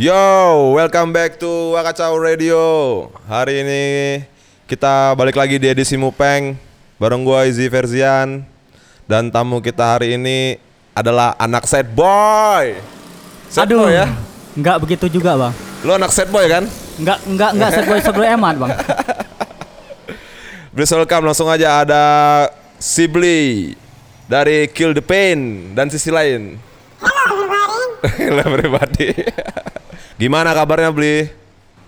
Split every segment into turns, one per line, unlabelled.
Yo, welcome back to Wakacau Radio. Hari ini kita balik lagi di edisi Mupeng bareng gua Izzy Verzian dan tamu kita hari ini adalah anak sad boy. Sad
Aduh,
boy ya.
Enggak begitu juga, Bang.
Lu anak sad boy kan?
Enggak enggak enggak set boy sebelum emat, Bang.
Please welcome langsung aja ada Sibli dari Kill the Pain dan sisi lain. Halo everybody. Gimana kabarnya Bli?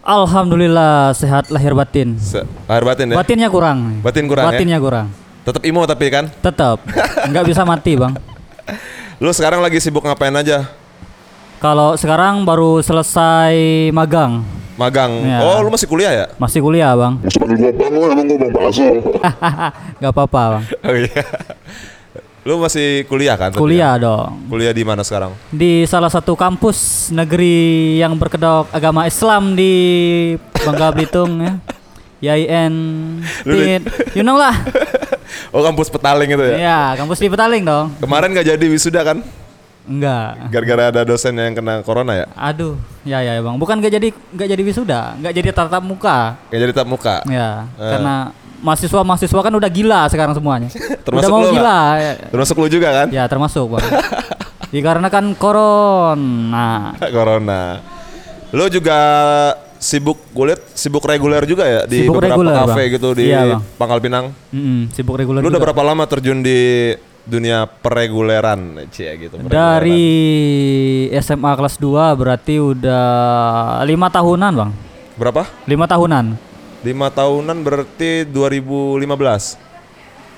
Alhamdulillah sehat lahir batin.
Se- Lahir batin ya?
Batinnya kurang.
Batin kurang, ya?
Batinnya kurang.
Tetap imo tapi kan?
Tetap enggak bisa mati, Bang.
Lu sekarang lagi sibuk ngapain aja?
Kalau sekarang baru selesai magang.
Magang.
Ya.
Oh, lu masih kuliah ya?
Masih kuliah, Bang.
Masih panggil gua bang lu emang gua bang bakso
Enggak apa-apa, Bang.
Oh iya. Lu masih kuliah kan?
Kuliah
ya?
dong.
Kuliah di mana sekarang?
Di salah satu kampus negeri yang berkedok agama Islam di Bangka Belitung ya. YIN Tit. You know lah.
Oh, kampus Petaling itu ya?
Ya, kampus di Petaling dong.
Kemarin nggak jadi wisuda kan?
Enggak.
Gara-gara ada dosen yang kena corona ya?
Aduh, ya ya bang. Bukan nggak jadi nggak jadi wisuda, nggak jadi tatap muka.
Nggak jadi tatap muka.
Ya,
Eh.
karena mahasiswa mahasiswa kan udah gila sekarang semuanya.
Termasuk
udah mau
lu
gila. Ya,
Termasuk lu juga kan?
ya termasuk bang. Dikarenakan corona.
corona. Lu juga sibuk gue liat sibuk reguler juga ya di
Sibuk
beberapa
reguler,
kafe
Bang.
gitu di
Iya, Bang.
Pangkal Pinang.
Mm-mm, sibuk reguler
Lu udah
juga.
berapa lama terjun di dunia pereguleran, Cie gitu. pereguleran.
Dari SMA kelas 2 berarti udah lima tahunan bang.
berapa?
Lima tahunan.
Lima tahunan berarti 2015.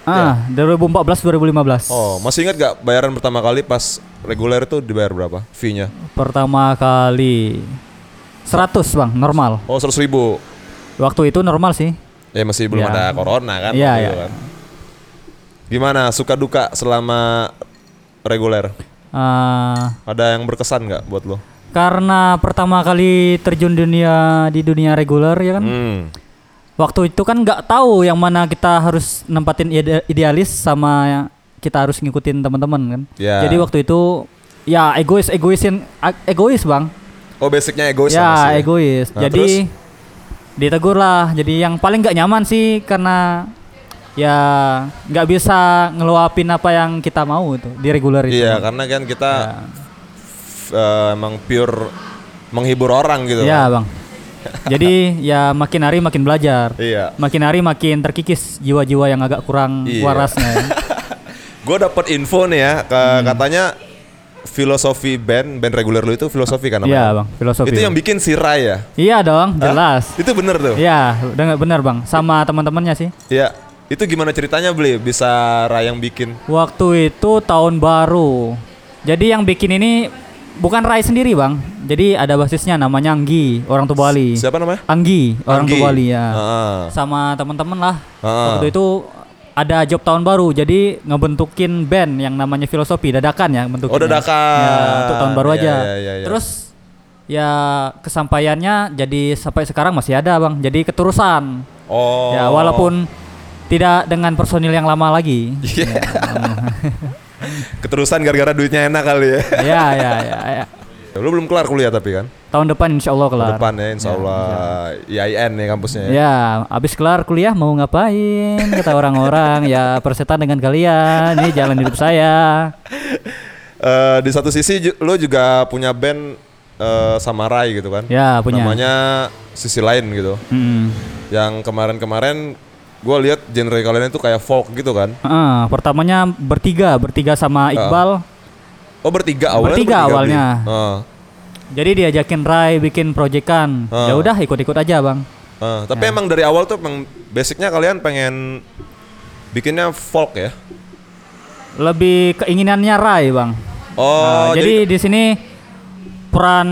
Ah, 2014 2015.
Ya. Oh, masih ingat gak bayaran pertama kali pas reguler itu dibayar berapa fee-nya?
Pertama kali 100 bang, normal.
Oh, 100 ribu.
Waktu itu normal sih.
Ya masih belum
Ya.
ada corona kan?
Iya, iya.
kan. Gimana suka duka selama reguler?
Ah,
Ada yang berkesan nggak buat lo?
Karena pertama kali terjun dunia di dunia reguler ya kan.
Hmm.
Waktu itu kan nggak tahu yang mana kita harus nempatin ide- idealis sama kita harus ngikutin teman-teman kan.
Ya.
Jadi waktu itu ya egois egoisin egois bang.
Oh, basicnya egois
ya egois.
Nah,
Jadi
terus?
ditegur lah. Jadi yang paling nggak nyaman sih karena ya nggak bisa ngeluapin apa yang kita mau itu di reguler itu.
Iya, karena kan kita
Ya.
f- eh, emang pure menghibur orang gitu.
Iya bang. Jadi ya makin hari makin belajar.
Iya.
Makin hari makin terkikis jiwa-jiwa yang agak kurang
Iya.
warasnya. ya.
Gue dapat info nih ya, ke,
Hmm.
katanya filosofi band band reguler lu itu filosofi kan
Iya
namanya?
bang, filosofi.
Itu yang bikin si Rai ya?
Iya dong,
Hah?
jelas.
Itu bener tuh?
Iya, udah bener bang. Sama teman-temannya sih.
Iya. Itu gimana ceritanya beli bisa Rai yang bikin?
Waktu itu tahun baru. Jadi yang bikin ini bukan Rai sendiri bang. Jadi ada basisnya namanya Anggi, orang Tubali.
Siapa namanya?
Anggi, orang
Anggi.
Tubali ya.
Heeh.
Sama teman-teman lah.
Heeh.
Waktu itu ada job tahun baru, jadi ngebentukin band yang namanya Filosofi dadakan ya bentukin.
Oh, dadakan.
Ya, untuk tahun baru
Iya,
aja.
iya, iya, iya.
Terus ya kesampaiannya jadi sampai sekarang masih ada bang. Jadi keterusan.
Oh.
Ya walaupun tidak dengan personil yang lama lagi.
Iya. Keterusan gara-gara duitnya enak kali ya.
ya ya ya. ya.
Lu belum kelar kuliah tapi kan?
Tahun depan insya Allah kelar.
Depan ya insya Allah IAIN nih kampusnya ya.
Ya, abis kelar kuliah mau ngapain? Kata orang-orang, ya persetan dengan kalian. Ini jalan hidup saya.
Eh, di satu sisi ju- lu juga punya band eh, sama Rai gitu kan?
Ya, punya.
Namanya sisi lain gitu.
Mm.
Yang kemarin-kemarin gue lihat genre kalian itu kayak folk gitu kan?
Heeh, pertamanya bertiga, bertiga sama Iqbal.
Oh bertiga awalnya?
Bertiga
Bli?
awalnya.
Heeh.
Jadi diajakin Rai bikin proyekan.
Ah.
Ya udah ikut-ikut aja, Bang. Ya.
tapi emang dari awal tuh emang basicnya kalian pengen bikinnya folk ya?
Lebih keinginannya Rai, Bang.
Oh
Nah, jadi, di sini peran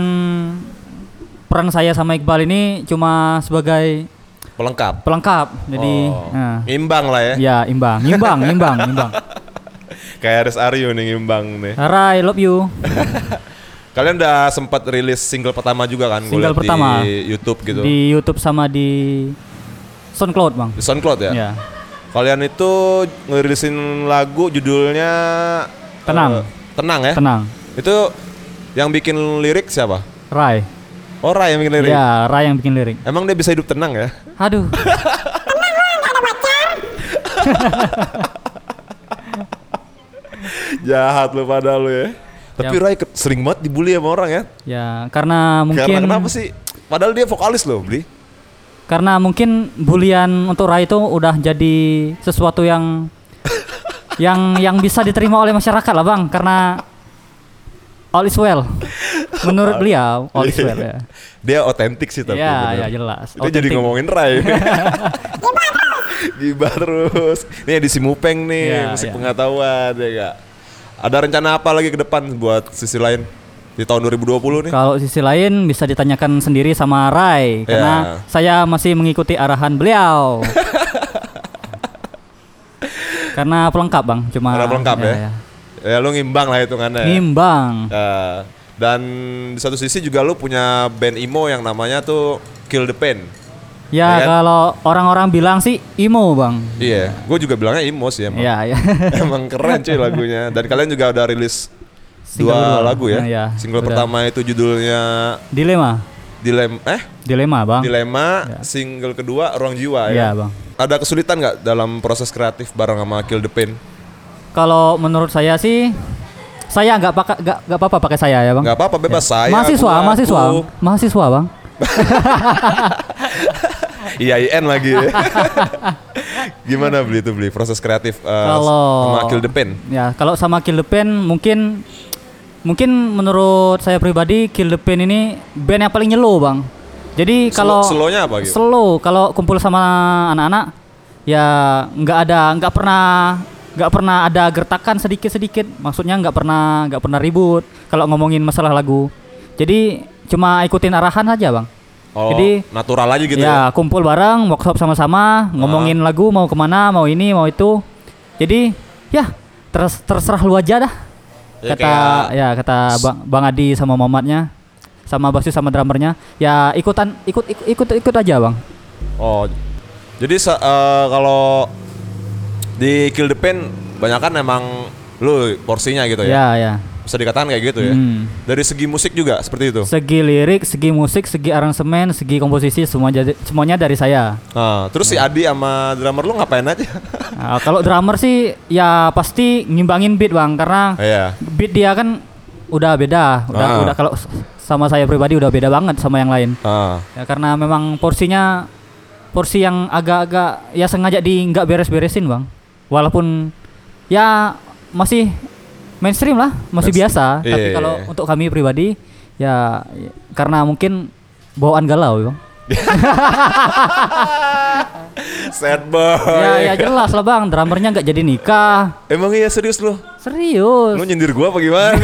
peran saya sama Iqbal ini cuma sebagai
pelengkap.
pelengkap. Jadi
oh.
nah,
imbang lah ya.
ya imbang, imbang, imbang, imbang.
Kayak Aris Aryo nih imbang nih.
Rai, love you.
Kalian udah sempat rilis single pertama juga kan?
Single pertama.
di YouTube gitu.
Di YouTube sama di SoundCloud, Bang.
Di SoundCloud ya?
Ya.
Kalian itu ngerilisin lagu judulnya
Tenang.
eh, tenang ya?
Tenang.
Itu yang bikin lirik siapa?
Rai.
Oh Ray yang bikin lirik.
Ya, Ray yang bikin lirik.
Emang dia bisa hidup tenang ya?
Aduh.
Jahat lu pada lu ya. Tapi
Ya.
Ke- sering banget dibully sama orang ya.
Ya, karena mungkin
Karena kenapa sih? Padahal dia vokalis loh, Bli.
Karena mungkin bulian untuk Ray itu udah jadi sesuatu yang yang yang bisa diterima oleh masyarakat lah, Bang, karena all is well. Menurut beliau, all is well ya.
Dia otentik sih tapi.
Ya,
bener.
ya jelas.
Dia jadi ngomongin Ray. Gibah terus. Nih di Simupeng nih,
Ya,
musik
ya.
pengetahuan ya Kak. Ada rencana apa lagi ke depan buat sisi lain di tahun 2020 nih?
Kalau sisi lain bisa ditanyakan sendiri sama Ray karena
Ya.
saya masih mengikuti arahan beliau. karena pelengkap, Bang. Cuma
Karena pelengkap ya. Ya lu ngimbang lah hitungannya. ya.
Ngimbang.
Ya, dan di satu sisi juga lu punya band emo yang namanya tuh Kill the Pain.
Ya,
Ya kan?
kalau orang-orang bilang sih emo, Bang.
Iya, gue juga bilangnya emo sih emang.
Ya, ya.
emang keren cuy lagunya. Dan kalian juga udah rilis
Single
dua
kedua.
lagu ya.
Nah, ya,
Single
udah.
pertama itu judulnya
Dilema.
Dilem eh
Dilema, Bang.
Dilema,
Ya.
single kedua Ruang Jiwa
Iya,
ya.
Bang.
Ada kesulitan nggak dalam proses kreatif bareng sama Kill the Pain?
Kalau menurut saya sih saya nggak pakai nggak nggak apa-apa pakai saya ya, Bang.
Nggak apa-apa bebas saya.
mahasiswa,
gua,
mahasiswa,
aku.
mahasiswa, Bang.
IAIN lagi ya. Gimana beli itu beli proses kreatif eh,
Kalau
sama Kill the Pain?
Ya, kalau sama Kill the Pain mungkin mungkin menurut saya pribadi Kill the Pain ini band yang paling nyelo, Bang. Jadi kalau
Slow- slownya apa gitu?
Slow kalau kumpul sama anak-anak ya nggak ada nggak pernah nggak pernah ada gertakan sedikit-sedikit. Maksudnya nggak pernah nggak pernah ribut kalau ngomongin masalah lagu. Jadi cuma ikutin arahan aja, Bang.
Oh,
Jadi
natural aja gitu
ya,
ya.
kumpul bareng, workshop sama-sama, ngomongin lagu mau ke mana, mau ini, mau itu. Jadi ya terus terserah lu aja dah.
Ya,
kata ya kata bang, bang Adi sama Mamatnya, sama basis sama drummernya, ya ikutan ikut ikut ikut, ikut aja bang.
Oh. Jadi eh, kalau di Kill the Pain banyak kan emang lu porsinya gitu ya.
Ya ya.
Bisa dikatakan kayak gitu ya.
Hmm.
Dari segi musik juga seperti itu.
Segi lirik, segi musik, segi aransemen, segi komposisi semua jadi semuanya dari saya.
Nah, terus si Adi sama drummer lu ngapain aja?
Nah, kalau drummer sih ya pasti ngimbangin beat bang karena
Iya.
beat dia kan udah beda udah
Ah.
udah kalau sama saya pribadi udah beda banget sama yang lain
Ah.
ya karena memang porsinya porsi yang agak-agak ya sengaja di nggak beres-beresin bang walaupun ya masih mainstream lah masih
Mainstream.
biasa
Iya,
tapi
iya,
kalau
iya.
untuk kami pribadi ya karena mungkin bawaan galau bang
Sad boy.
ya ya jelas lah bang drummernya nggak jadi nikah
Emang iya serius lu?
serius
Lu nyindir gua apa gimana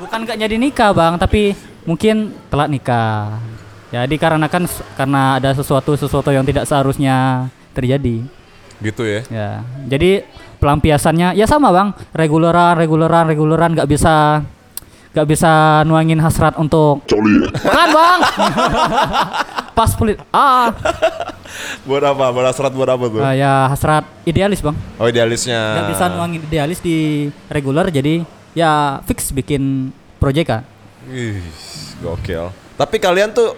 bukan nggak jadi nikah bang tapi mungkin telat nikah ya dikarenakan s- karena ada sesuatu sesuatu yang tidak seharusnya terjadi
gitu ya.
ya jadi pelampiasannya ya sama bang reguleran reguleran reguleran nggak bisa nggak bisa nuangin hasrat untuk
Coli.
bukan bang pas pelit ah
Buat apa? Buat hasrat buat apa tuh?
ah, ya hasrat idealis bang
Oh idealisnya.
nggak bisa nuangin idealis di reguler jadi ya fix bikin proyek kan
Ih, gokil. Tapi kalian tuh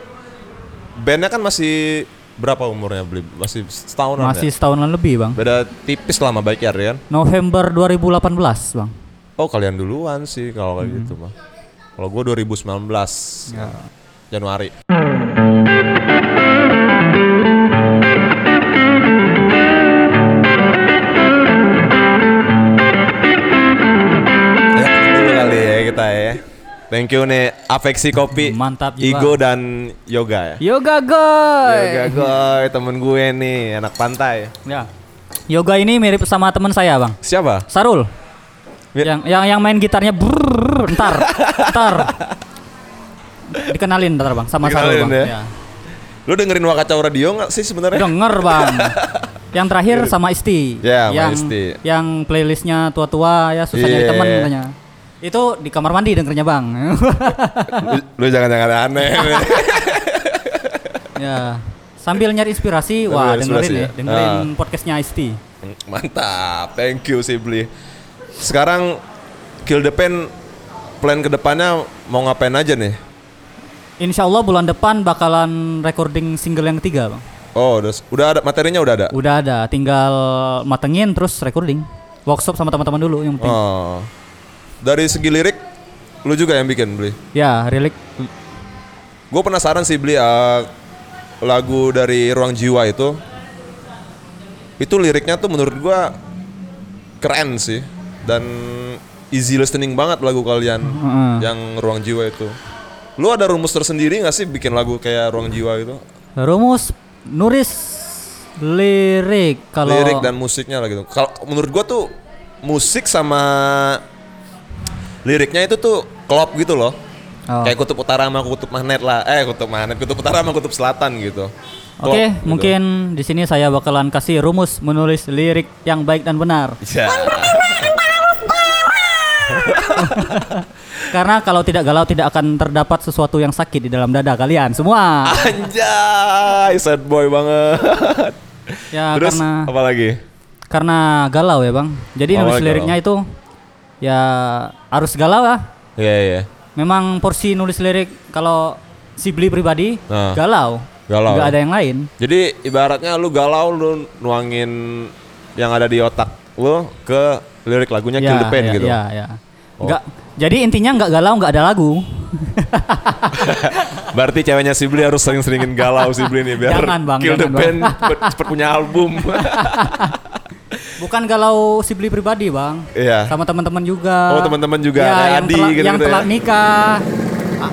bandnya kan masih berapa umurnya beli? Masih setahunan
masih
ya?
setahunan lebih bang
Beda tipis lah sama baik ya Rian.
November 2018 bang
Oh kalian duluan sih kalau kayak
Hmm.
gitu mah. Kalau gue 2019
Ya.
Januari. Ya, Thank you nih Afeksi Kopi,
Mantap juga.
Igo dan Yoga ya.
Yoga Goy.
Yoga Goy, temen gue nih, anak pantai.
Ya. Yoga ini mirip sama teman saya, Bang.
Siapa?
Sarul.
Mi-
Yang yang yang main gitarnya brrrr, ntar. ntar. Dikenalin ntar, Bang, sama Sarul,
Dikenalin
Bang.
ya?
Ya.
Lu dengerin Wakacau Radio nggak sih sebenarnya?
Denger, Bang. yang terakhir sama Isti.
Ya, sama
yang,
Isti.
Yang playlistnya tua-tua ya susah nyari
Iya.
teman katanya. Itu di kamar mandi dengernya, Bang.
lu, lu jangan jangan aneh.
ya. Sambil nyari inspirasi,
Sambil
wah dengerin ya,
ya?
dengerin
Ah.
podcastnya Isti.
Mantap, thank you sih beli. Sekarang Kill the Pen plan ke depannya mau ngapain aja nih?
Insya Allah bulan depan bakalan recording single yang ketiga bang.
Oh, udah, udah ada materinya udah ada.
Udah ada, tinggal matengin terus recording. Workshop sama teman-teman dulu yang penting.
Oh. Dari segi lirik, lu juga yang bikin beli.
Ya, relic.
Gue penasaran sih beli uh, lagu dari Ruang Jiwa itu. Itu liriknya tuh menurut gua keren sih dan easy listening banget lagu kalian
Heeh.
yang Ruang Jiwa itu. Lu ada rumus tersendiri gak sih bikin lagu kayak Ruang Jiwa itu?
Rumus nulis lirik kalau
Lirik dan musiknya lah gitu. Kalau menurut gua tuh musik sama liriknya itu tuh klop gitu loh.
Oh.
Kayak kutub utara sama kutub magnet lah. Eh kutub magnet, kutub utara sama kutub selatan gitu.
Oke,
Klop gitu.
mungkin di sini saya bakalan kasih rumus menulis lirik yang baik dan benar.
Ya.
Karena kalau tidak galau tidak akan terdapat sesuatu yang sakit di dalam dada kalian semua.
Anjay, sad boy banget.
Ya
Terus
karena
apa lagi?
karena galau ya, Bang. Jadi
Oh,
nulis
galau.
liriknya itu ya harus galau ya.
Iya iya.
Memang porsi nulis lirik kalau si beli pribadi
Nah.
galau.
Galau.
Nggak ada yang lain.
Jadi ibaratnya lu galau lu nuangin yang ada di otak lu ke lirik lagunya Kill the Pain
ya,
gitu.
Ya, ya.
Oh.
Nggak, jadi intinya nggak galau nggak ada lagu.
Berarti ceweknya si Bli harus sering-seringin galau si Bli nih biar
Jangan, Bang,
Kill the
jangan,
cepet, cepet punya album.
Bukan galau si beli pribadi bang.
Iya.
Sama teman-teman juga.
Oh, teman-teman juga,
Ya, yang
Adi
telah,
gitu-gitu
yang
ya.
telah nikah.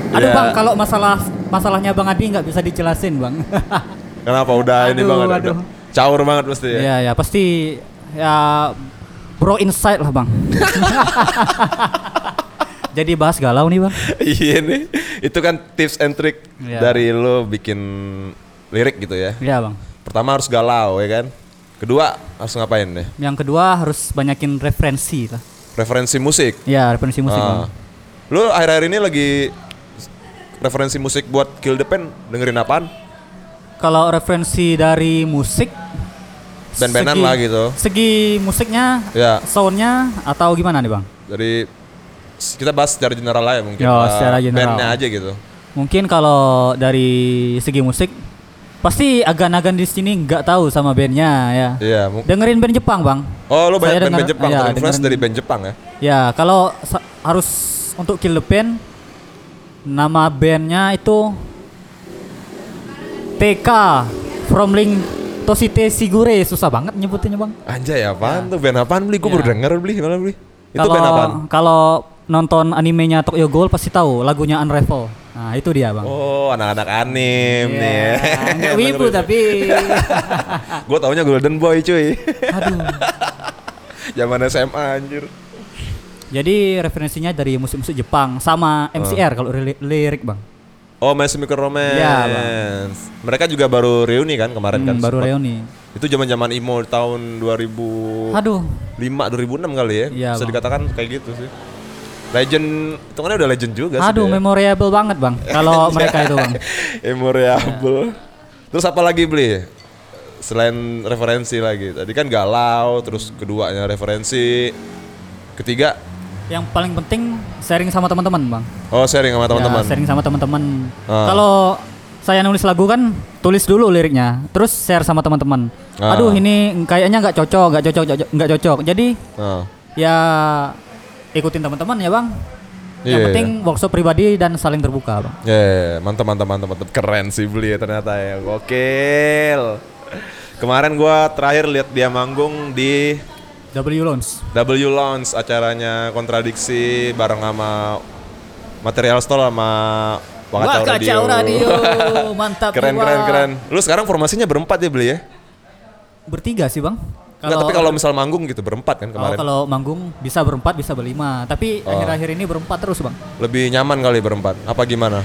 Aduh
Iya.
bang, kalau masalah masalahnya bang Adi nggak bisa dijelasin bang.
Kenapa udah ini
Aduh,
banget?
aduh.
udah Caur banget pasti ya.
ya ya pasti ya bro inside lah bang. Jadi bahas galau nih bang.
Iya nih. Itu kan tips and trick
Iya.
dari lo bikin lirik gitu ya.
Iya bang.
Pertama harus galau ya kan. Kedua harus ngapain nih?
Yang kedua harus banyakin referensi lah.
Referensi musik.
Ya referensi musik
Ah.
bang.
Lu akhir-akhir ini lagi referensi musik buat Kill the Pen dengerin apaan?
Kalau referensi dari musik
Band-bandan lah gitu.
Segi musiknya,
Ya.
soundnya atau gimana nih bang?
Dari kita bahas secara general lah ya mungkin.
Yo,
Ah,
secara general.
Bandnya aja gitu.
Mungkin kalau dari segi musik pasti agan-agan di sini nggak tahu sama bandnya ya.
Iya.
Dengerin band Jepang bang.
Oh lu banyak band-band
denger-
Jepang,
iya,
terinfluence
dengerin-
dari band Jepang ya?
Ya kalau harus untuk Kill the Band nama bandnya itu TK From Link Toshite Sigure susah banget nyebutinnya bang.
Anjay apaan tuh band apaan beli? Gue
Iya.
baru denger beli mana beli? Itu
Kalau
band apaan?
kalau nonton animenya Tokyo Ghoul pasti tahu lagunya Unravel. Nah itu dia bang.
Oh anak-anak anim nih.
Iya, nggak wibu tapi.
Gue taunya Golden Boy cuy.
Aduh.
Zaman SMA anjir.
Jadi referensinya dari musik-musik Jepang sama MCR kalau li- lirik bang.
Oh My Chemical Romance.
Iya,
Mereka juga baru reuni kan kemarin kan.
Hmm, baru
sempat.
reuni.
Itu zaman-zaman emo tahun 2005
Aduh.
2006 kali ya.
Iya,
Bisa
Bang.
dikatakan kayak gitu sih. Legend, hitungannya udah legend juga sih.
Aduh,
dia.
memorable banget bang. Kalau mereka itu bang.
Memorable. Terus apa lagi beli? Selain referensi lagi. Tadi kan galau, terus keduanya referensi. Ketiga,
Yang paling penting sharing sama teman-teman bang.
oh sharing sama teman-teman.
Ya, sharing sama teman-teman.
Ah.
Kalau saya nulis lagu kan tulis dulu liriknya, terus share sama teman-teman.
Ah.
Aduh ini kayaknya nggak cocok, nggak cocok, nggak cocok. Jadi
Nah,
ya ikutin teman-teman ya bang. Yang
Iya,
penting workshop pribadi dan saling terbuka bang.
ya ya, ya. mantap mantap mantap mantap keren sih beli ya ternyata ya. Gokil. Kemarin gua terakhir lihat dia manggung di
W Lounge.
W Lounge acaranya kontradiksi bareng sama Material Store sama Wakacau
Wah,
Radio.
radio. Mantap
keren keren keren. Lu sekarang formasinya berempat ya beli ya?
Bertiga sih bang.
Nggak, tapi kalau misal manggung gitu berempat kan
Oh,
kemarin.
kalau manggung bisa berempat bisa berlima tapi
Oh.
akhir-akhir ini berempat terus bang
Lebih nyaman kali berempat. Apa gimana?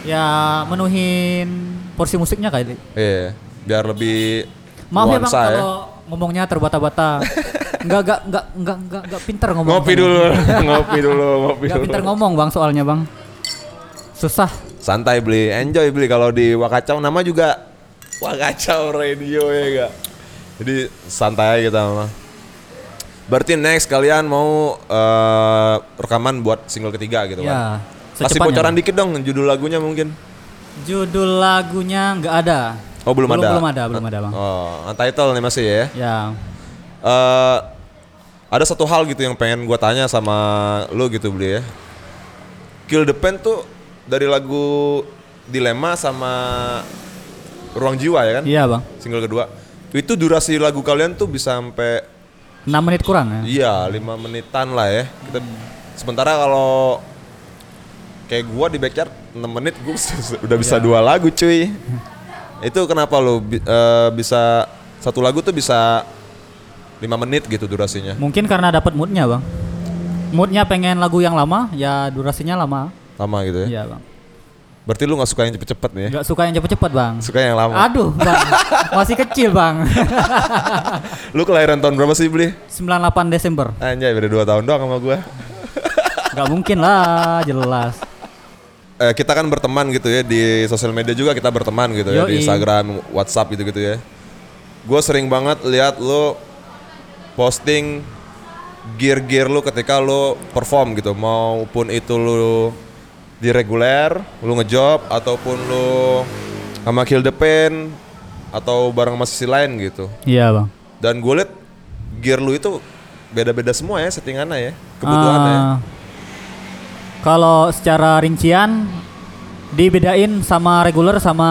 ya menuhin porsi musiknya kali
Iya, biar lebih
maaf ya bang
nuansa
kalau ngomongnya terbata-bata nggak nggak nggak nggak nggak nggak pinter ngomong
Ngopi dulu, ngopi dulu, ngopi
nggak
dulu.
pinter ngomong bang soalnya bang susah
Santai beli, enjoy beli kalau di Wakacau nama juga Wakacau Radio ya gak? Jadi santai aja kita mah. Berarti next kalian mau eh, rekaman buat single ketiga gitu kan?
ya
Kasih
secepatnya,
bocoran
Bang.
dikit dong judul lagunya mungkin.
Judul lagunya nggak ada.
Oh, belum ada?
Belum ada, belum ada bang.
Oh, untitled nih masih ya.
Ya,
Eh, ada satu hal gitu yang pengen gua tanya sama lu gitu beli ya. Kill the Pen tuh dari lagu Dilema sama Ruang Jiwa ya kan?
iya bang.
Single kedua. Itu durasi lagu kalian tuh bisa sampai
6 menit kurang ya.
iya lima menitan lah ya. Kita sementara kalau kayak gua di backyard 6 menit gua udah bisa
Iya.
dua lagu cuy. Itu kenapa lu bi- eh, bisa satu lagu tuh bisa 5 menit gitu durasinya?
Mungkin karena dapat moodnya bang. Moodnya pengen lagu yang lama, ya durasinya lama.
Lama gitu ya.
Iya bang.
Berarti lu gak suka yang cepet-cepet nih ya?
Nggak suka yang cepet-cepet bang.
Suka yang lama.
Aduh bang, masih kecil bang.
Lu kelahiran tahun berapa sih beli?
98 Desember.
Anjay beda 2 tahun doang sama gua.
Nggak mungkin lah, jelas.
Eh, kita kan berteman gitu ya di sosial media juga kita berteman gitu ya di
Yoi.
Instagram, WhatsApp gitu-gitu ya. Gue sering banget lihat lu posting gear-gear lu ketika lu perform gitu, maupun itu lu di reguler, lu ngejob ataupun lu sama Kill the Pain atau bareng musisi lain gitu.
Iya bang.
Dan gue liat gear lu itu beda-beda semua ya settingannya ya, kebutuhannya. ya.
Ah, Kalau secara rincian dibedain sama reguler sama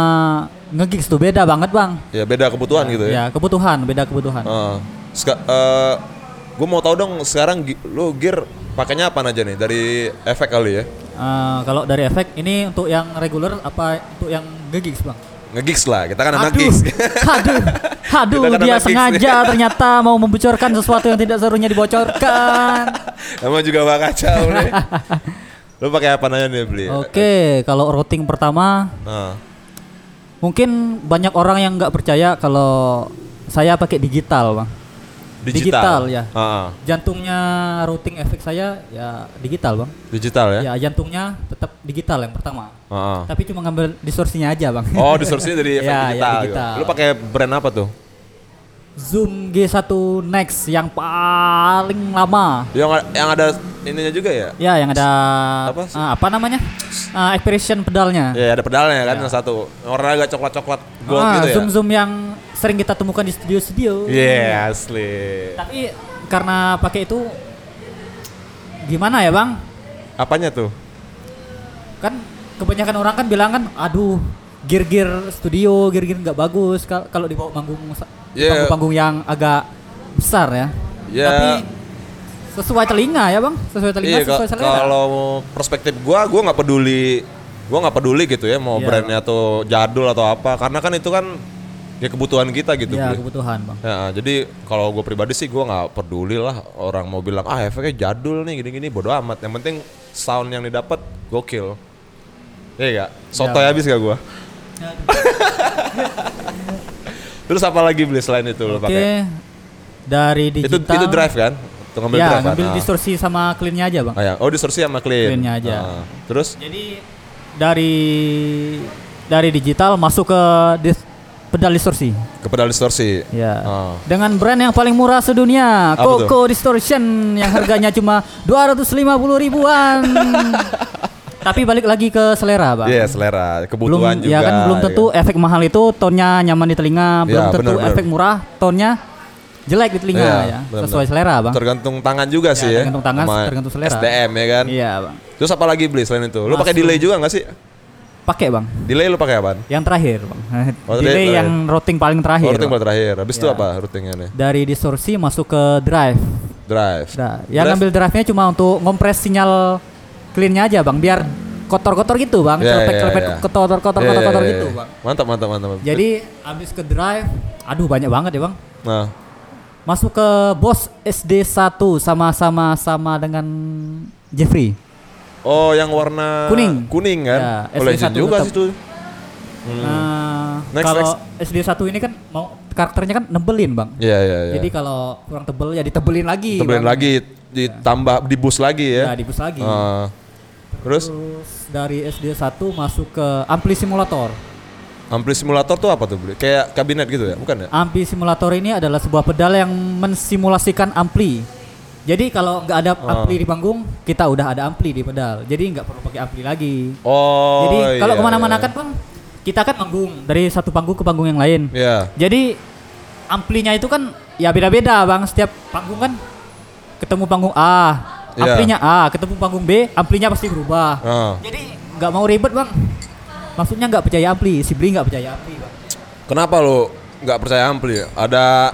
ngegigs tuh beda banget bang.
Ya beda kebutuhan gitu ya.
Ya kebutuhan, beda kebutuhan.
gue mau tahu dong sekarang lu gear pakainya apa aja nih dari efek kali ya?
Ah, kalau dari efek ini untuk yang reguler apa untuk yang ngegigs bang?
Ngegigs lah, kita kan anak
Aduh,
gigs.
aduh, aduh,
Kita kan
dia sengaja ternyata mau membocorkan sesuatu yang tidak seharusnya dibocorkan.
Emang juga bak kacau nih. lu pakai apa aja nih beli?
Oke, kalau routing pertama
Nah,
mungkin banyak orang yang nggak percaya kalau saya pakai digital bang.
Digital.
Digital, ya.
Ah,
Jantungnya routing efek saya ya digital bang.
digital ya?
Ya jantungnya tetap digital yang pertama.
Ah.
Tapi cuma ngambil distorsinya aja bang.
Oh, distorsinya dari efek
Ya, ya,
digital. gitu.
digital.
Lu pakai brand apa tuh?
Zoom G1 Next yang paling lama.
Yang yang ada ininya juga ya?
Ya yang ada
Apa sih?
ah, apa namanya? Ah, expression pedalnya.
Ya, ada pedalnya kan yang satu. Warna agak coklat-coklat gold
ah,
gitu ya.
zoom zoom yang sering kita temukan di studio-studio.
Iya, asli.
Tapi karena pakai itu gimana ya bang?
Apanya tuh?
Kan kebanyakan orang kan bilang kan, aduh gear-gear studio, gear-gear nggak bagus kal- kalau dibawa panggung sa-
Yeah.
panggung-panggung yang agak besar ya.
Ya.
Tapi sesuai telinga ya bang, sesuai telinga,
Iya, ka-
sesuai selera.
kalau perspektif gua, gua nggak peduli, gua nggak peduli gitu ya mau
Iya,
brandnya atau jadul atau apa, karena kan itu kan ya kebutuhan kita gitu.
ya kebutuhan bang.
Ya, jadi kalau gue pribadi sih gua nggak peduli lah orang mau bilang ah efeknya jadul nih gini-gini bodo amat. Yang penting sound yang didapat gokil. Iya gak? Sotoy habis gak gua? Terus apa lagi beli selain itu lo
Oke,
pakai?
dari
Itu
digital.
itu drive kan? Ngambil
ya,
drive kan?
ngambil
Ah.
distorsi sama cleannya aja bang.
Ah, ya. Oh distorsi sama clean.
Clean-nya aja.
Ah. Terus?
Jadi dari dari digital masuk ke dis- pedal distorsi.
ke pedal distorsi.
Ya.
Ah.
Dengan brand yang paling murah sedunia? Coco Distortion yang harganya cuma 250 ribuan. Tapi balik lagi ke selera, Bang.
Iya selera,
belum
kebutuhan juga.
ya kan belum tentu efek mahal itu tonnya nyaman di telinga, belum
Ya,
tentu
benar.
efek murah tonnya jelek di telinga
Iya,
ya.
benar,
Sesuai
benar.
selera, Bang.
Tergantung tangan juga
Ya,
sih ya.
tergantung tangan,
sama
tergantung selera.
SDM ya kan.
Iya, Bang.
Terus apa lagi beli selain itu? Lu pakai delay juga nggak sih?
Pakai, Bang.
Delay lu pakai apaan?
Yang terakhir, Bang.
Oh,
Delay
terakhir.
yang routing paling terakhir.
Oh, routing buat terakhir. Habis itu
Ya.
apa routingnya nih?
Dari distorsi masuk ke drive.
Drive.
Nah, yang
Drive?
ngambil drive-nya cuma untuk ngompres sinyal clean-nya aja, Bang, biar kotor-kotor gitu, Bang.
Ya,
Celepet-celepet
ya, ya.
kotor-kotor
Iya, iya,
kotor-kotor
iya,
gitu,
iya.
Bang.
Mantap, mantap, mantap.
Jadi habis ke drive, aduh banyak banget ya, Bang.
Nah,
Masuk ke Boss SD1 sama-sama sama dengan Jeffrey.
oh yang warna
Kuning.
kuning kan?
Ya,
legend
SD1
juga sih tuh.
Nah,
Next,
kalau SD1 ini kan mau karakternya kan nebelin, Bang.
Iya, iya, iya.
Jadi kalau kurang tebel ya ditebelin lagi.
Tebelin
Bang.
lagi, ditambah dibus lagi
Ya,
ya.
dibus lagi.
Ah. terus
Terus dari SD1 masuk ke ampli simulator.
ampli simulator tuh apa tuh? Kayak kabinet gitu ya? Bukan ya?
Ampli simulator ini adalah sebuah pedal yang mensimulasikan ampli. Jadi kalau nggak ada
Ah.
ampli di panggung, kita udah ada ampli di pedal. Jadi nggak perlu pakai ampli lagi.
Oh.
Jadi kalau
iya,
ke mana-mana
iya.
kan bang, kita kan manggung dari satu panggung ke panggung yang lain.
Iya.
Jadi amplinya itu kan ya beda-beda bang. Setiap panggung kan ketemu panggung A,
Iya.
amplinya A, ketemu panggung B, amplinya pasti berubah.
Ah.
Jadi nggak mau ribet bang. Maksudnya nggak percaya ampli, si Bli nggak percaya ampli bang.
Kenapa lo nggak percaya ampli? Ada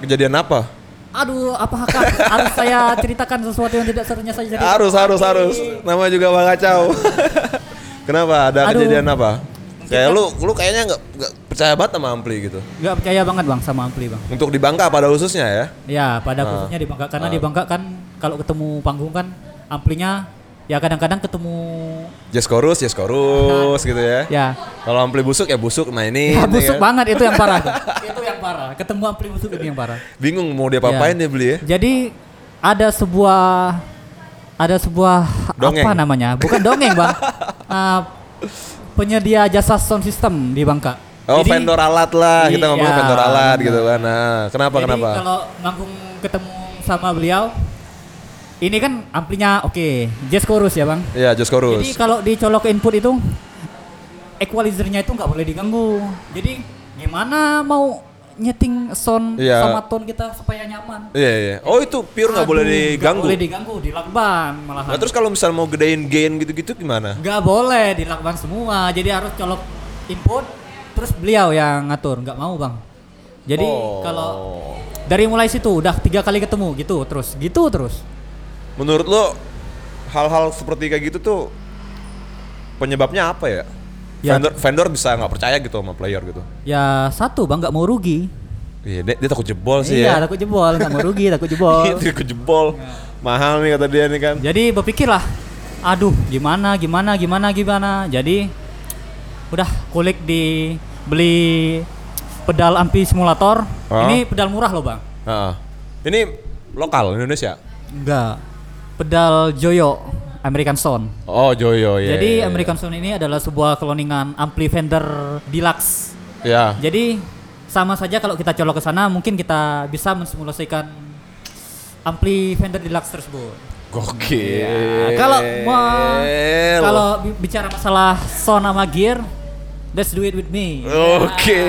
kejadian apa?
Aduh, apakah harus saya ceritakan sesuatu yang tidak seharusnya saya ceritakan?
Harus, harus, harus. Nama juga Bang Kacau. Kenapa? Ada
Aduh.
kejadian apa? Kayak lu, lu kayaknya nggak percaya banget sama ampli gitu.
Nggak percaya banget bang sama ampli bang.
Untuk di Bangka pada khususnya ya.
Ya, pada
Ah.
khususnya di Bangka karena
Ah.
di Bangka kan kalau ketemu panggung kan amplinya ya kadang-kadang ketemu
Jazz chorus, jazz chorus gitu ya.
ya
Kalau ampli busuk ya busuk mainin.
Ya,
ya
busuk
kan?
banget itu yang parah. itu yang parah. Ketemu ampli busuk itu yang parah.
Bingung mau dia apain
Ya.
dia beli ya.
Jadi ada sebuah ada sebuah
Dongeng.
apa namanya? Bukan dongeng, Bang. Ah, penyedia jasa sound system di Bangka.
Oh
Jadi-
vendor alat lah, kita ngomongin
Iya,
vendor alat gitu kan. Nah, kenapa
Jadi
kenapa?
kalau manggung ketemu sama beliau ini kan amplinya oke, jazz chorus ya, Bang.
Iya, jazz chorus.
Jadi kalau dicolok ke input itu equalizernya itu nggak boleh diganggu. Jadi gimana mau nyeting sound
Iya.
sama tone kita supaya nyaman?
Iya, iya. Oh, itu pure nggak boleh diganggu.
Nggak boleh diganggu, dilakban malahan.
Nah, terus kalau misalnya mau gedein gain gitu-gitu gimana?
nggak boleh dilakban semua. Jadi harus colok input, terus beliau yang ngatur. Nggak mau bang. Jadi
Oh.
kalau dari mulai situ udah tiga kali ketemu gitu terus, gitu terus.
Menurut lo hal-hal seperti kayak gitu tuh penyebabnya apa ya?
Ya.
Vendor vendor bisa nggak percaya gitu sama player gitu.
Ya satu bang nggak mau rugi.
Iya, dia, dia takut jebol sih
iya
ya.
takut jebol, nggak mau rugi, takut jebol.
Iya, takut jebol. Mahal nih kata dia nih kan.
Jadi berpikirlah, aduh gimana gimana gimana gimana. Jadi udah kulik di beli pedal ampi simulator.
Ah.
Ini pedal murah loh bang.
Heeh. Ini lokal Indonesia.
Enggak. Pedal Joyo American Sound.
Oh, Joyo ya.
Jadi
ya,
American Sound ini adalah sebuah cloningan ampli Fender Deluxe.
Ya.
Jadi sama saja kalau kita colok ke sana mungkin kita bisa mensimulasikan ampli Fender Deluxe tersebut.
Gokil.
Ya, kalau mau kalau bi- bicara masalah sound sama gear, let's do it with me.
Oke.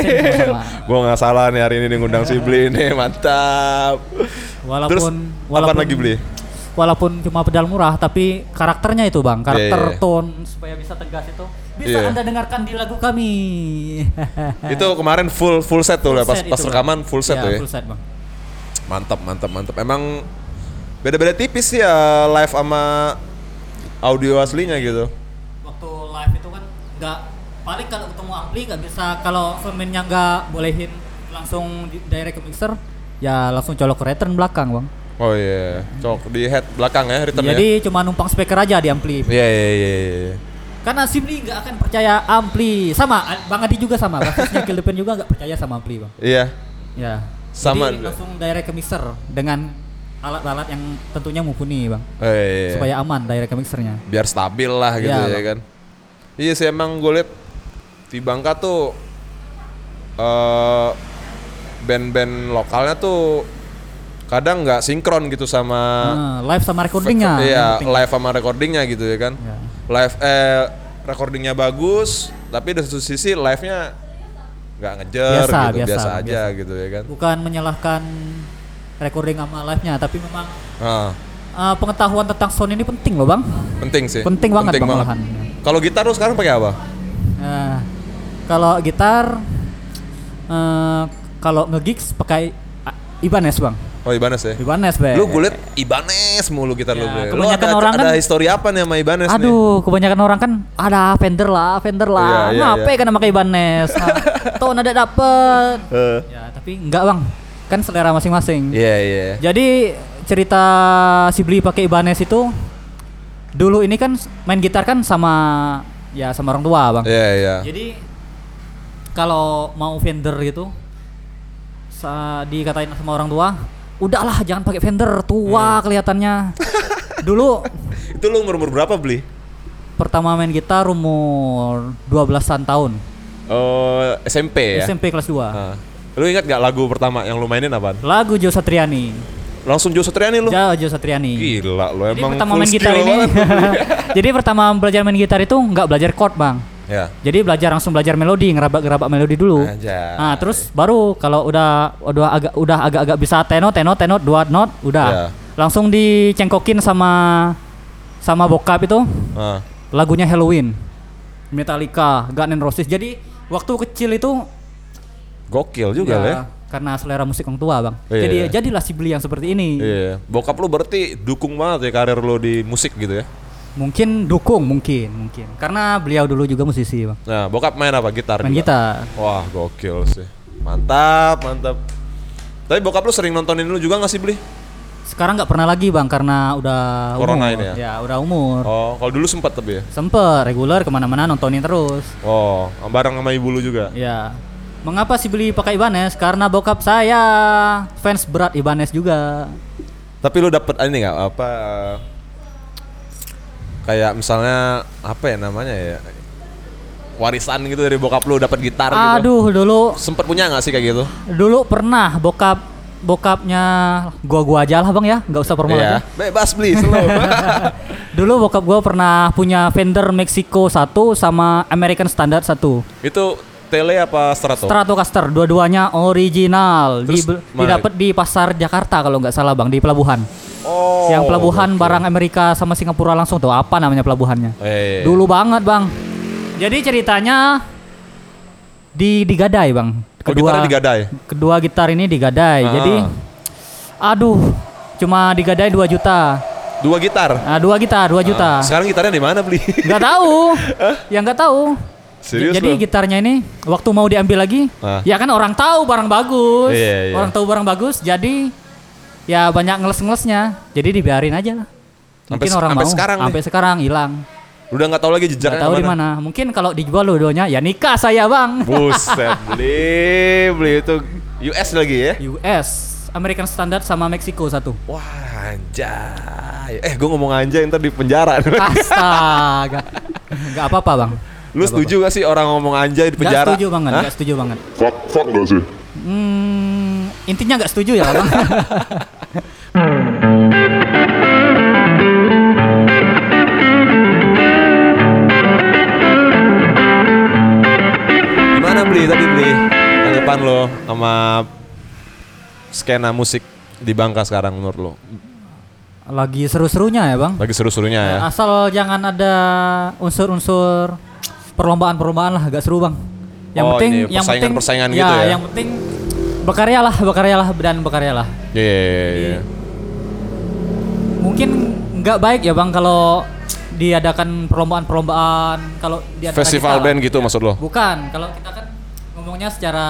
Sini sama-sama.
Gua nggak salah nih hari ini ngundang si Bli nih, mantap.
Walaupun
Terus
walaupun
apa lagi Bli?
Walaupun cuma pedal murah, tapi karakternya itu bang, karakter
Iya, iya.
tone supaya bisa tegas itu bisa
Iya.
anda dengarkan di lagu kami.
Itu kemarin full full set tuh
Full
pas
set
pas
Bang.
rekaman full set
Ya,
tuh ya.
Full set bang.
Mantap, mantap, mantap. Emang beda-beda tipis ya live sama audio aslinya gitu.
Waktu live itu kan nggak paling kalau ketemu ampli nggak bisa kalau filmnya nggak bolehin langsung di direct ke mixer, ya langsung colok ke return belakang bang.
Oh iya, cok di head belakang ya return
Jadi cuma numpang speaker aja di ampli.
ya. Iya iya iya. iya.
Karena Simli nggak akan percaya ampli. Sama, Bang Adi juga sama. Basisnya Pain juga nggak percaya sama ampli, Bang.
Iya.
Ya.
Sama.
Jadi langsung direct ke mixer dengan alat-alat yang tentunya mumpuni, Bang.
Oh, iya, iya.
Supaya aman direct ke mixernya.
biar stabil lah gitu
Iya,
ya
Bang.
kan. Iya sih emang gue liat di Bangka tuh eh band-band lokalnya tuh kadang nggak sinkron gitu sama
Nah, live sama recordingnya.
Iya,
penting.
live sama recordingnya gitu ya kan.
Ya.
Live eh recordingnya bagus, tapi di satu sisi live-nya nggak ngejer
Biasa,
gitu, biasa,
biasa,
aja
biasa.
gitu ya kan.
Bukan menyalahkan recording sama live-nya, tapi memang
Ah,
eh, pengetahuan tentang sound ini penting loh, Bang.
penting sih.
Penting banget, Bang, malahan.
Kalau gitar lu sekarang pakai apa?
Nah, kalau gitar eh kalau nge-gigs pakai ah, Ibanez, Bang.
Oh Ibanez ya.
Ibanez, Be.
Lu gue liat Ibanez mulu gitar lu.
Ya.
Lu
kebanyakan
ada,
orang
ada
kan-
histori apa nih sama Ibanez nih?
Aduh, kebanyakan orang kan ada Fender lah, Fender lah.
Iya, iya,
Ngapain
iya.
kan pakai Ibanez? Nah, Tuh nada dapet.
Eh.
Ya, tapi enggak, Bang. Kan selera masing-masing.
Iya iya.
Jadi cerita si Bli pakai Ibanez itu dulu ini kan main gitar kan sama ya sama orang tua, Bang.
Iya iya.
Jadi kalau mau Fender gitu dikatain sama orang tua, udahlah jangan pakai Fender, tua
Hmm.
kelihatannya. Dulu
Itu lu umur umur berapa beli?
pertama main gitar umur 12-an tahun.
Oh SMP ya.
SMP kelas 2.
Ah. Lu ingat gak lagu pertama yang lu mainin apaan?
Lagu Jo Satriani.
Langsung Jo Satriani lu?
Ja, Jo Satriani.
Gila lu
Jadi
emang
pertama
full
main gitar ini. jadi pertama belajar main gitar itu nggak belajar chord, Bang.
Ya.
Jadi belajar langsung belajar melodi, ngerabak-ngerabak melodi dulu. Nah, terus baru kalau udah udah agak udah agak-agak bisa tenor, tenor, tenor, dua not, udah.
Ya.
Langsung dicengkokin sama sama bokap itu
Ah.
lagunya Halloween. Metallica, Guns N' Roses. Jadi waktu kecil itu
Gokil juga
ya,
ya.
karena selera musik orang tua, Bang.
Iya.
Jadi jadilah si Beli yang seperti ini.
Iya. Bokap lu berarti dukung banget ya karir lu di musik gitu ya.
Mungkin dukung, mungkin, mungkin. Karena beliau dulu juga musisi, Bang.
Nah, bokap main apa? Gitar
Main
juga?
gitar.
Wah, gokil sih. Mantap, mantap. Tapi bokap lu sering nontonin lu juga gak sih beli?
Sekarang nggak pernah lagi, Bang, karena udah
Corona
umur.
ini ya?
udah umur.
Oh, kalau dulu sempat tapi ya.
Sempet reguler ke mana-mana nontonin terus.
Oh, bareng sama ibu lu juga.
Ya. Mengapa sih beli pakai Ibanez? Karena bokap saya fans berat Ibanez juga.
Tapi lu dapet ini nggak apa? Kayak misalnya apa ya namanya ya? Warisan gitu dari bokap lu dapat gitar gitu.
Aduh, dulu
Sempet punya nggak sih kayak gitu?
dulu pernah bokap bokapnya gua-gua aja lah bang ya, nggak usah formal aja.
Bebas beli.
Dulu bokap gua pernah punya Fender Mexico 1 sama American Standard 1
Itu tele apa strato?
Stratocaster, dua-duanya original.
Terus
Di, didapat di pasar Jakarta kalau nggak salah bang, di pelabuhan.
Oh.
yang pelabuhan
gokil.
barang Amerika sama Singapura langsung tuh apa namanya pelabuhannya?
Eh.
Dulu banget bang. Jadi ceritanya di digadai bang.
Oh, gitarnya digadai?
Kedua gitar ini digadai.
Ah.
Jadi, aduh, cuma digadai 2 juta.
Dua gitar.
Nah, dua gitar 2 juta.
Ah, sekarang gitarnya di mana beli?
Nggak tahu. yang nggak tahu.
Serius
Jadi
lu?
gitarnya ini waktu mau diambil lagi,
Ah.
ya kan orang tahu barang bagus.
Iya, iya.
Orang tahu barang bagus, jadi ya banyak ngeles-ngelesnya. Jadi dibiarin aja lah.
Sampai
Mungkin
se-
orang
sampai
mau.
sekarang nih?
sampai sekarang hilang.
Udah nggak tahu lagi
Nggak
jejaknya
tahu di mana. Mungkin kalau dijual dua-duanya ya nikah saya, Bang.
Buset, beli, beli itu US lagi ya?
US, American Standard sama Meksiko satu.
Wah, anjay. Eh, gue ngomong anjay ntar di penjara.
Astaga. Enggak apa-apa, Bang.
Lu setuju gak sih orang ngomong anjay di
Enggak
penjara?
setuju banget,
Hah?
enggak setuju banget.
Fuck, fuck gak sih?
Hmm, intinya enggak setuju ya, Bang.
Gimana beli tadi beli? Tanggapan lo sama skena musik di Bangka sekarang menurut lo?
Lagi seru-serunya ya, Bang.
Lagi seru-serunya ya?
Asal jangan ada unsur-unsur perlombaan-perlombaan lah, agak seru bang. Yang
Oh,
penting,
ini
yang penting,
persaingan-persaingan gitu ya?
Yang penting berkarya lah, berkarya lah dan berkarya lah.
Iya, iya, iya.
Mungkin nggak baik ya bang kalau diadakan perlombaan-perlombaan kalau
Festival
kita,
band gitu maksud lo?
Bukan, kalau kita kan ngomongnya secara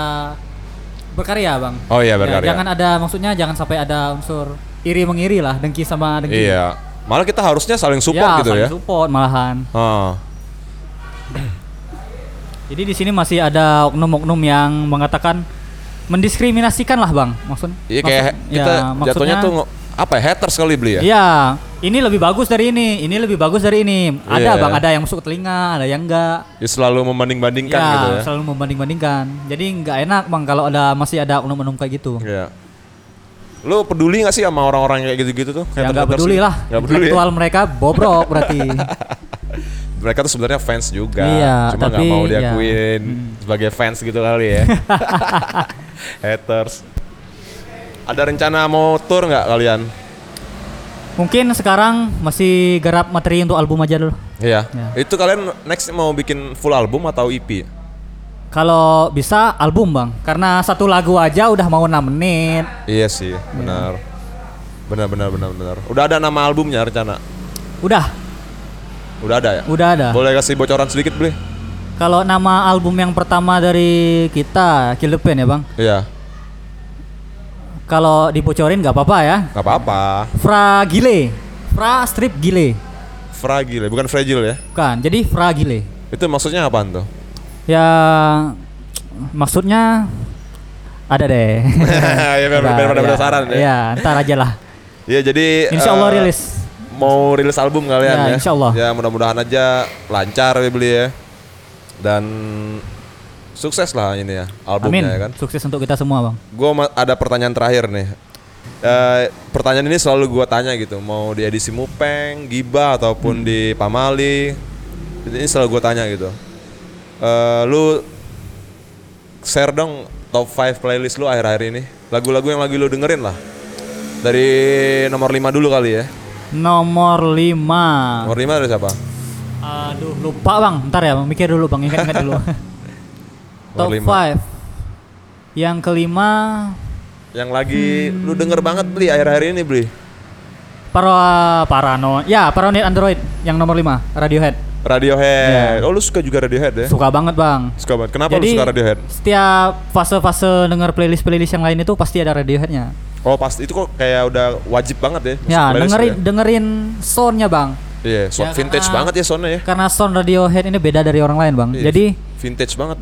berkarya bang.
Oh iya,
Ya,
berkarya.
jangan ada maksudnya jangan sampai ada unsur iri mengiri lah, dengki sama dengki.
Iya. Malah kita harusnya saling support
ya,
gitu
saling
ya?
support malahan.
Ah.
Jadi di sini masih ada oknum-oknum yang mengatakan mendiskriminasikan lah bang, maksud?
Iya kayak
maksud-
kita
ya,
jatuhnya
maksudnya-
tuh apa ya haters kali beli ya?
Iya, ini lebih bagus dari ini, ini lebih bagus dari ini. Ada
Iya.
bang, ada yang masuk ke telinga, ada yang enggak.
Ya selalu membanding-bandingkan
ya,
gitu ya.
selalu membanding-bandingkan. Jadi nggak enak bang kalau ada masih ada oknum-oknum kayak gitu.
Iya. Lu peduli gak sih sama orang-orang kayak gitu-gitu tuh?
Ya nggak peduli lah.
Nggak peduli ya?
Mereka bobrok berarti.
Mereka tuh sebenarnya fans juga.
Iya,
Cuma nggak mau
ya.
diakuin sebagai fans gitu kali ya. Haters. Ada rencana mau tour nggak kalian?
Mungkin sekarang masih garap materi untuk album aja dulu.
Iya.
Ya.
Itu kalian next mau bikin full album atau EP?
Kalau bisa album bang, karena satu lagu aja udah mau 6 menit.
Iya sih, benar. Benar benar benar benar. Udah ada nama albumnya rencana?
Udah,
Udah ada ya?
udah ada.
Boleh kasih bocoran sedikit beli?
Kalau nama album yang pertama dari kita, Kill the Pain ya bang.
Iya.
Kalau dibocorin nggak apa-apa ya.
Gak apa-apa.
Fragile, Fra strip gile,
Fragile, bukan fragile ya?
bukan. Jadi fragile.
Itu maksudnya apaan tuh?
Ya maksudnya ada deh.
ya biar biar pada
ya.
penasaran ya.
Iya, ntar aja lah.
Iya jadi
Insya Allah
eh,
rilis.
Mau rilis album kalian
Ya,
ya?
insya Allah.
Ya mudah-mudahan aja lancar ya beli ya. Dan sukses lah ini ya
Amin.
albumnya ya kan.
Sukses untuk kita semua bang.
Gue ada pertanyaan terakhir nih. Eh, pertanyaan ini selalu gue tanya gitu, mau di edisi Mupeng, Giba ataupun
Hmm.
di Pamali, ini selalu gue tanya gitu. Eh, lu share dong top 5 playlist lu akhir-akhir ini. Lagu-lagu yang lagi lu dengerin lah. Dari nomor 5 dulu kali ya.
Nomor 5.
Nomor 5 dari siapa?
Aduh, lupa Bang. Ntar ya, mikir dulu Bang, ingat-ingat dulu. Top
Nomor lima.
5. Yang kelima
Yang lagi lu denger banget beli akhir-akhir ini beli.
Para Parano. Ya, Paranoid Android yang nomor 5, Radiohead.
Radiohead.
Ya.
Oh lu suka juga Radiohead ya?
Suka banget, Bang.
Suka banget. Kenapa
Jadi
lu suka Radiohead?
setiap fase-fase denger playlist-playlist yang lain itu pasti ada Radioheadnya.
Oh pasti itu kok kayak udah wajib banget ya. masuk
Ya,
playlist
dengerin
ya?
dengerin soundnya, Bang.
Iya, sound
Ya,
vintage
karena-
banget ya soundnya ya.
Karena sound Radiohead ini beda dari orang lain, Bang.
Iya,
Jadi
vintage banget.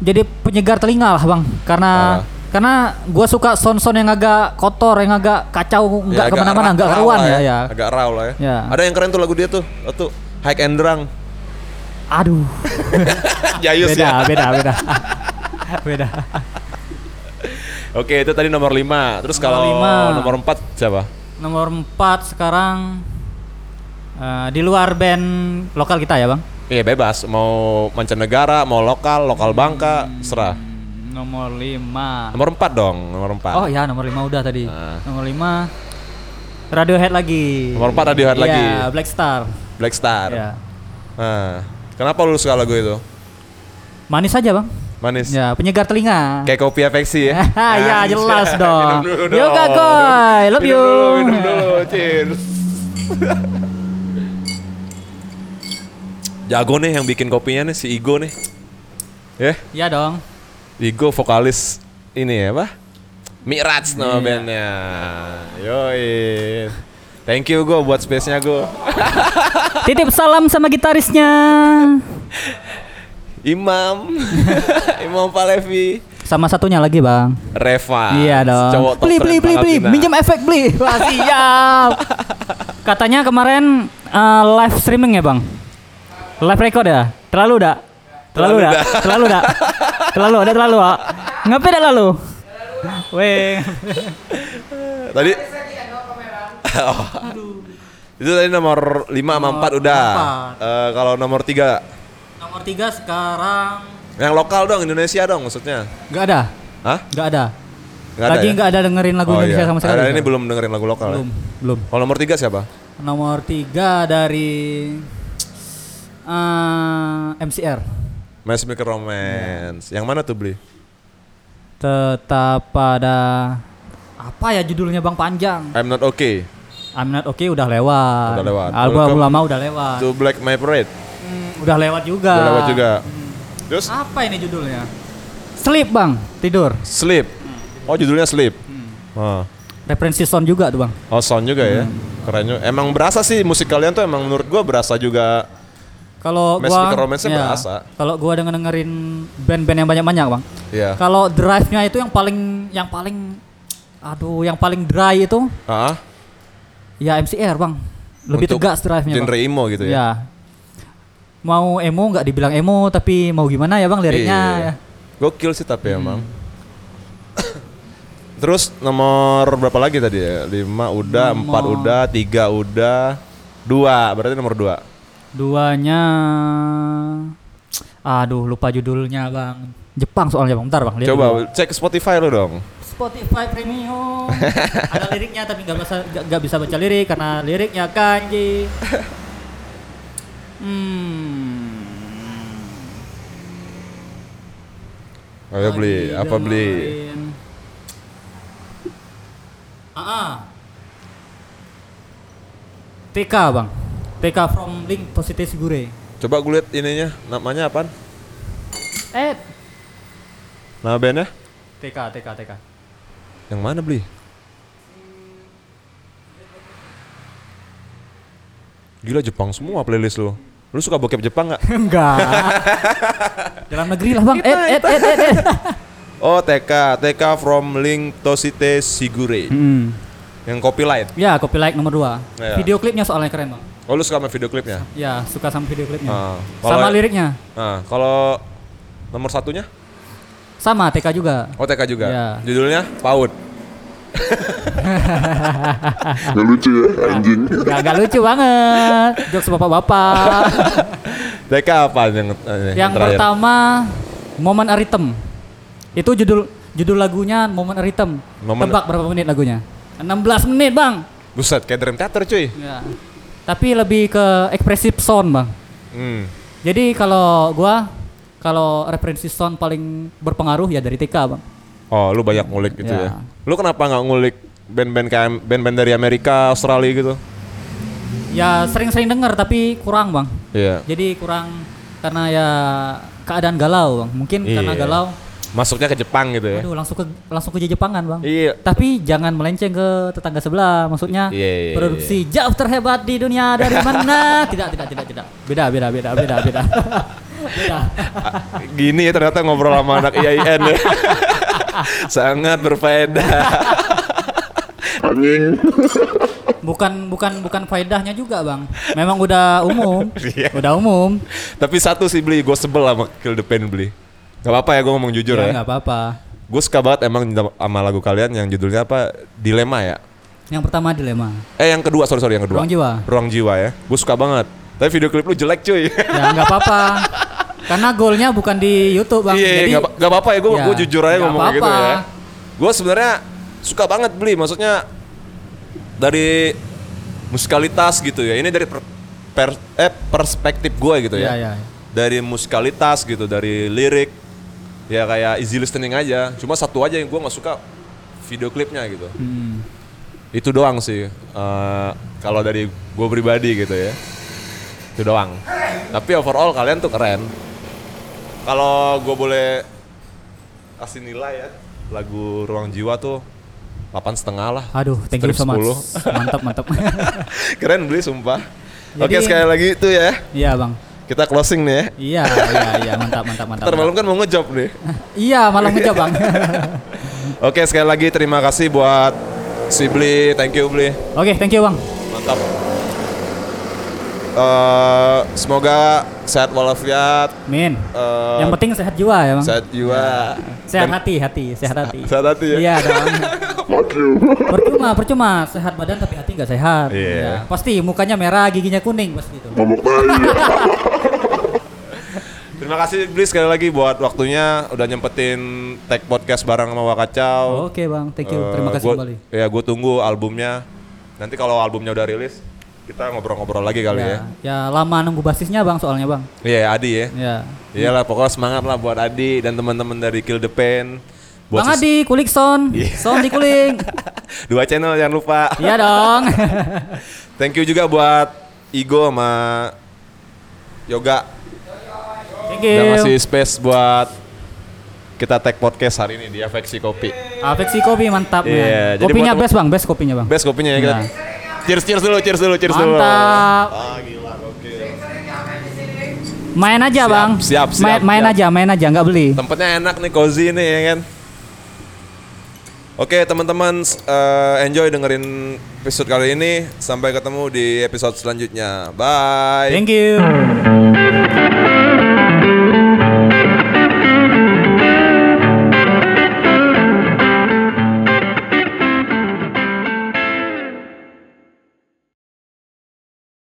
Jadi penyegar telinga lah, Bang. Karena
Parah.
karena gua suka sound-sound yang agak kotor, yang agak kacau,
Ya,
enggak
agak ke
mana-mana,
raw
karuan
lah
ya, ya.
Agak raw lah ya.
Ya.
Ada yang keren tuh lagu dia tuh. Tuh Hike and Drunk.
Aduh.
Jayus
beda,
ya.
beda, beda. beda.
Oke, itu tadi nomor 5. Terus
Nomor
kalau
lima.
nomor 4 siapa?
Nomor 4 sekarang eh, di luar band lokal kita ya, Bang.
Iya, bebas. Mau mancanegara, mau lokal, lokal Bangka, serah.
Hmm, Nomor 5.
Nomor 4 dong, nomor 4.
Oh ya, nomor 5 udah tadi.
Nah.
Nomor 5 Radiohead lagi.
Nomor empat Radiohead
Iya,
lagi.
Black Star.
Black Star.
Ya.
Nah, kenapa lu suka lagu itu?
Manis aja, Bang.
Manis.
Ya, penyegar telinga.
Kayak kopi afeksi ya.
ya jelas dong.
Minum dulu
Yoga koy, love
Minum
you.
Dulu, minum dulu, cheers. Jago nih yang bikin kopinya nih si Igo nih. Ya,
Ya dong.
Igo vokalis ini ya, apa? Miraj nama
Iya.
bandnya. Yoi. Thank you Go buat space-nya Go.
Titip salam sama gitarisnya.
Imam. Imam Palevi.
Sama satunya lagi, Bang.
Reva.
Iya dong.
Cowok
Beli beli beli beli, minjem efek beli. Wah, siap. Katanya kemarin eh, live streaming ya, Bang? Live record ya? Terlalu dah. Terlalu dah. Terlalu dah. Terlalu ada terlalu, Pak. Ngapain dah lalu? Weh.
Tadi Oh. Itu tadi nomor 5 sama 4 udah. Eh, kalau nomor 3
Nomor tiga sekarang
yang lokal dong Indonesia dong maksudnya.
nggak ada.
Hah?
Nggak ada.
Nggak ada
Lagi
ya?
nggak ada dengerin lagu
Oh,
Indonesia
iya.
sama sekali.
Ini belum dengerin lagu lokal.
belum,
Ya?
belum.
Kalau nomor 3 siapa?
Nomor tiga dari eh, MCR.
Matchmaker Romance. Yang mana tuh beli?
Tetap pada apa ya judulnya Bang panjang.
I'm not okay.
I'm not okay udah lewat.
Udah lewat.
Album lama udah lewat.
To Black My Parade.
Hmm, udah lewat juga.
Udah lewat juga. Terus
Apa ini judulnya? Sleep Bang, tidur.
Sleep. Oh judulnya Sleep. Oh.
Referensi sound juga tuh Bang.
Oh sound juga ya.
Hmm.
Keren juga. Emang berasa sih musik kalian tuh emang menurut gua berasa juga
Kalau gua
Romance-nya
ya,
berasa.
Kalau gua denger dengerin band-band yang banyak-banyak, Bang.
ya.
Kalau drive-nya itu yang paling yang paling aduh, yang paling dry itu
Ah,
ya MCR, Bang. Lebih
Untuk
tegas drive-nya,
genre
Bang.
emo gitu ya.
Ya. Mau emo nggak dibilang emo tapi mau gimana ya, Bang liriknya
Iya.
ya.
Gokil sih tapi
Hmm.
emang. Terus nomor berapa lagi tadi ya? 5 udah, 4
Nomor-
udah, 3 udah, 2. Berarti nomor 2.
Duanya Aduh, lupa judulnya, Bang. Jepang soalnya, Bang. Bentar, Bang. lihat dulu.
Coba cek Spotify lu dong.
Spotify Premium. Ada liriknya tapi nggak bisa nggak bisa baca lirik karena liriknya kanji. Hmm.
Ayo beli, apa beli?
Ah, ah. TK bang, TK from Link Positive Sigure.
Coba gue lihat ininya, namanya apaan?
Eh,
Nama bandnya?
TK, TK, TK.
Yang mana beli? Gila Jepang semua playlist lu. Lu suka bokep Jepang nggak?
Enggak. Dalam negeri lah bang. Eh, eh, eh, eh, eh.
Oh TK, TK from Link Tosite Sigure.
Hmm.
Yang copyright.
Ya, copy like nomor 2
Iya.
Video klipnya soalnya keren bang.
Oh lu suka sama video klipnya?
Ya, suka sama video klipnya.
Ah,
sama liriknya.
Nah, kalau nomor satunya?
Sama TK juga.
Oh TK juga.
Iya.
Judulnya PAUD.
Gak lucu ya anjing.
Gak, gak lucu banget. Jokes bapak-bapak.
TK apa yang eh,
Yang
terakhir?
pertama Momen Aritem. Itu judul judul lagunya Momen Aritem.
Momen-
Tebak berapa menit lagunya? 16 menit, Bang.
Buset, kayak Dream Theater cuy.
Ya. Tapi lebih ke ekspresif sound, Bang.
Hmm.
Jadi kalau gua kalau referensi sound paling berpengaruh ya dari TK, Bang.
Oh, lu banyak ngulik gitu
Ya.
ya. Lu kenapa nggak ngulik band-band kayak band-band dari Amerika, Australia gitu?
Ya sering-sering denger tapi kurang, Bang.
Iya.
Jadi kurang karena ya keadaan galau, Bang. Mungkin karena
Iya.
galau.
Masuknya ke Jepang gitu ya.
Aduh, langsung ke langsung ke Jepangan, Bang.
Iya.
Tapi jangan melenceng ke tetangga sebelah. Maksudnya
Iya, iya,
produksi jauh terhebat di dunia dari mana? tidak, tidak, tidak, tidak. Beda, beda, beda, beda, beda. beda.
Gini ya ternyata ngobrol sama anak IAIN ya. Sangat berfaedah.
Anjing.
Bukan bukan bukan faedahnya juga, Bang. Memang udah umum.
Iya.
udah umum.
Tapi satu sih beli, gue sebel sama Kill the Pain beli. Gak apa-apa ya gue ngomong jujur
ya
ya.
nggak apa-apa.
Gue suka banget emang sama lagu kalian yang judulnya apa? Dilema ya.
Yang pertama dilema.
Eh yang kedua, sorry sorry yang kedua.
Ruang Jiwa.
Ruang jiwa ya. Gue suka banget. Tapi video klip lu jelek cuy.
Ya nggak apa-apa. Karena golnya bukan di YouTube, Bang.
Iya, iya,
Jadi
nggak apa- apa-apa ya. Gue
Ya,
jujur aja ngomong gitu
apa-apa.
ya. Gue sebenarnya suka banget beli. Maksudnya dari musikalitas gitu ya. Ini dari per- per- eh, perspektif gue gitu
Iya,
ya.
iya.
Dari musikalitas gitu, dari lirik. Ya kayak easy listening aja. Cuma satu aja yang gue nggak suka video klipnya gitu.
Hmm.
Itu doang sih. eh, kalau dari gue pribadi gitu ya. Itu doang. Tapi overall kalian tuh keren. Kalau gue boleh kasih nilai ya, lagu Ruang Jiwa tuh delapan setengah lah.
Aduh, thank you so much.
10.
Mantap, mantap.
keren beli sumpah.
Jadi-
Oke sekali lagi itu ya.
Iya, Bang.
Kita closing nih ya.
Iya, iya, iya, mantap, mantap, mantap.
Ntar malam kan mau ngejob nih.
Iya, malam ngejob, Bang.
Oke sekali lagi terima kasih buat si Bli. Thank you Bli.
Oke, thank you, Bang.
Mantap. Eh, semoga sehat walafiat.
Min.
eh,
Yang penting sehat jiwa ya, Bang.
sehat jiwa.
Sehat
Dan-
hati, hati, sehat hati.
Sehat hati ya.
Iya dong. Percuma, percuma. Sehat badan tapi hati nggak sehat.
Iya.
Ya, Pasti mukanya merah, giginya kuning pasti itu.
Mabuk.
Terima kasih Bli sekali lagi buat waktunya udah nyempetin tag podcast bareng sama Wakacau.
Oke, Bang. Thank you.
Eh,
Terima kasih
gua-
kembali.
Ya, gue tunggu albumnya. Nanti kalau albumnya udah rilis, kita ngobrol-ngobrol lagi kali ya.
Ya, ya lama nunggu basisnya, Bang, soalnya, Bang.
Iya, Adi ya.
Ya.
Iyalah, pokoknya semangat lah buat Adi dan teman-teman dari Kill the Pain. Buat
Bang Adi, kulik sound.
Iya.
Sound dikulik.
Dua channel jangan lupa.
Iya dong.
Thank you juga buat Igo sama Yoga
Thank
udah
you.
ngasih space buat kita tag podcast hari ini di Afeksi Kopi.
Afeksi kopi mantap
Iya,
man.
jadi
Kopinya
buat-
best bang, best kopinya bang.
Best kopinya ya kita.
Nah.
Cheers cheers dulu, cheers dulu, cheers dulu.
Mantap.
Ah gila, oke.
Main aja
Siap,
bang.
siap, siap,
Main, main
siap.
aja, main aja, nggak beli.
Tempatnya enak nih, cozy nih ya kan. Oke teman-teman, eh, enjoy dengerin episode kali ini. Sampai ketemu di episode selanjutnya. Bye.
Thank you.